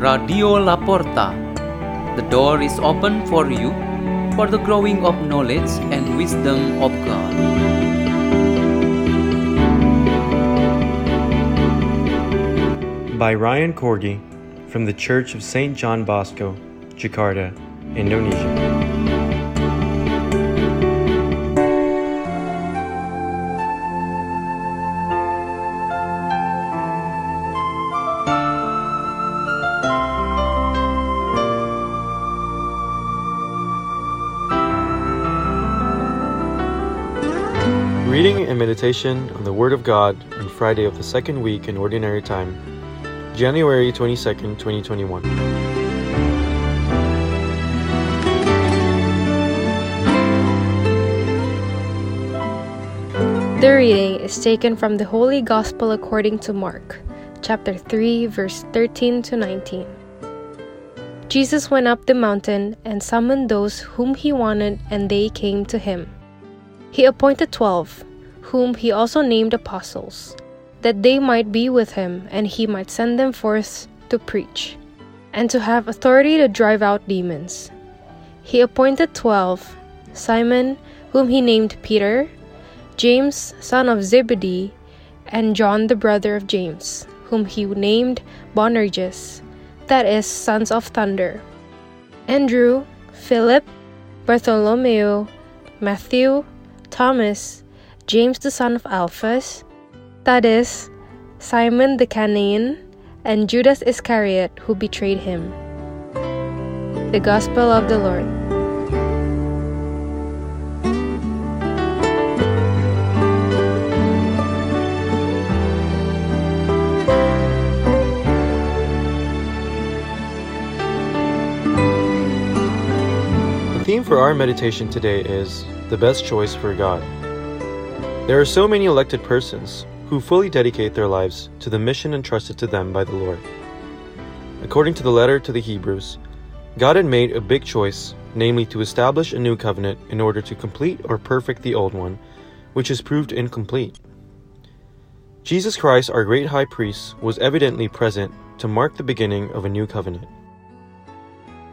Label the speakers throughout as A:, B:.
A: Radio La Porta. The door is open for you for the growing of knowledge and wisdom of God.
B: By Ryan Koordi from the Church of St. John Bosco, Jakarta, Indonesia. Reading and meditation on the Word of God on Friday of the second week in Ordinary Time, January 22nd, 2021.
C: The reading is taken from the Holy Gospel according to Mark, chapter 3, verse 13 to 19. Jesus went up the mountain and summoned those whom he wanted, and they came to him. He appointed twelve, whom he also named apostles, that they might be with him, and he might send them forth to preach, and to have authority to drive out demons. He appointed twelve Simon, whom he named Peter, James, son of Zebedee, and John, the brother of James, whom he named Boanerges, that is, sons of thunder, Andrew, Philip, Bartholomew, Matthew, Thomas, James the son of Alphaeus, that is, Simon the Canaan, and Judas Iscariot, who betrayed him. The Gospel of the Lord.
B: The theme for our meditation today is the best choice for God. There are so many elected persons who fully dedicate their lives to the mission entrusted to them by the Lord. According to the letter to the Hebrews, God had made a big choice, namely to establish a new covenant in order to complete or perfect the old one, which is proved incomplete. Jesus Christ, our great high priest, was evidently present to mark the beginning of a new covenant.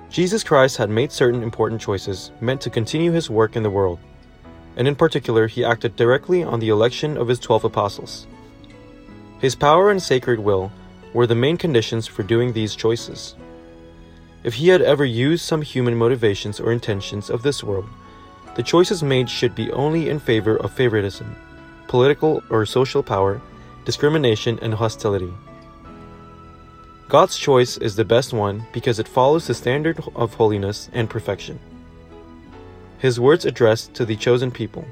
B: Jesus Christ had made certain important choices meant to continue his work in the world, and in particular, he acted directly on the election of his twelve apostles. His power and sacred will were the main conditions for doing these choices. If he had ever used some human motivations or intentions of this world, the choices made should be only in favor of favoritism, political or social power, discrimination, and hostility. God's choice is the best one because it follows the standard of holiness and perfection. His words addressed to the chosen people.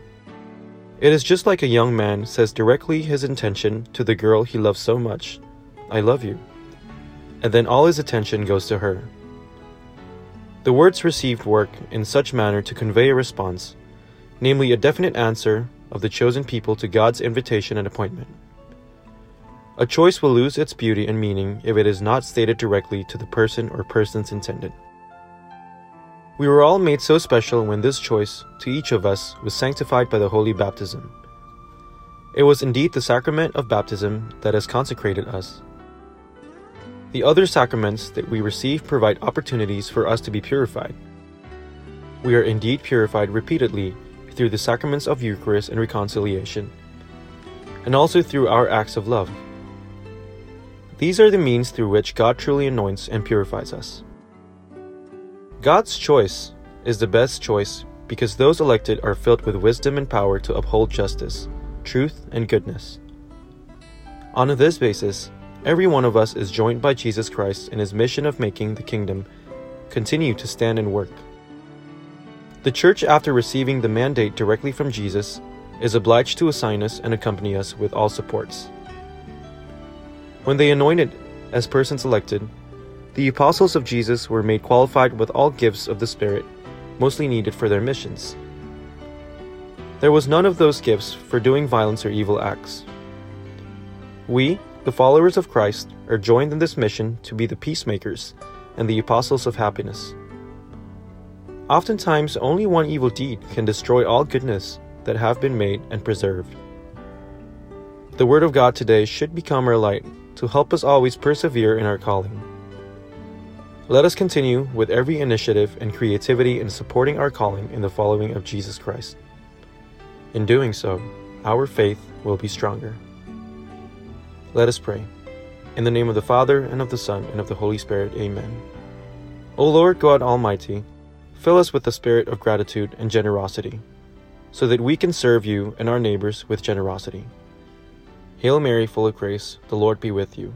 B: It is just like a young man says directly his intention to the girl he loves so much I love you. And then all his attention goes to her. The words received work in such manner to convey a response, namely a definite answer of the chosen people to God's invitation and appointment. A choice will lose its beauty and meaning if it is not stated directly to the person or persons intended. We were all made so special when this choice, to each of us, was sanctified by the holy baptism. It was indeed the sacrament of baptism that has consecrated us. The other sacraments that we receive provide opportunities for us to be purified. We are indeed purified repeatedly through the sacraments of Eucharist and reconciliation, and also through our acts of love. These are the means through which God truly anoints and purifies us. God's choice is the best choice because those elected are filled with wisdom and power to uphold justice, truth, and goodness. On this basis, every one of us is joined by Jesus Christ in his mission of making the kingdom continue to stand and work. The Church, after receiving the mandate directly from Jesus, is obliged to assign us and accompany us with all supports. When they anointed as persons elected, the apostles of Jesus were made qualified with all gifts of the Spirit, mostly needed for their missions. There was none of those gifts for doing violence or evil acts. We, the followers of Christ, are joined in this mission to be the peacemakers and the apostles of happiness. Oftentimes, only one evil deed can destroy all goodness that have been made and preserved. The Word of God today should become our light to help us always persevere in our calling. Let us continue with every initiative and creativity in supporting our calling in the following of Jesus Christ. In doing so, our faith will be stronger. Let us pray. In the name of the Father, and of the Son, and of the Holy Spirit, amen. O Lord God Almighty, fill us with the spirit of gratitude and generosity, so that we can serve you and our neighbors with generosity. Hail Mary, full of grace, the Lord be with you.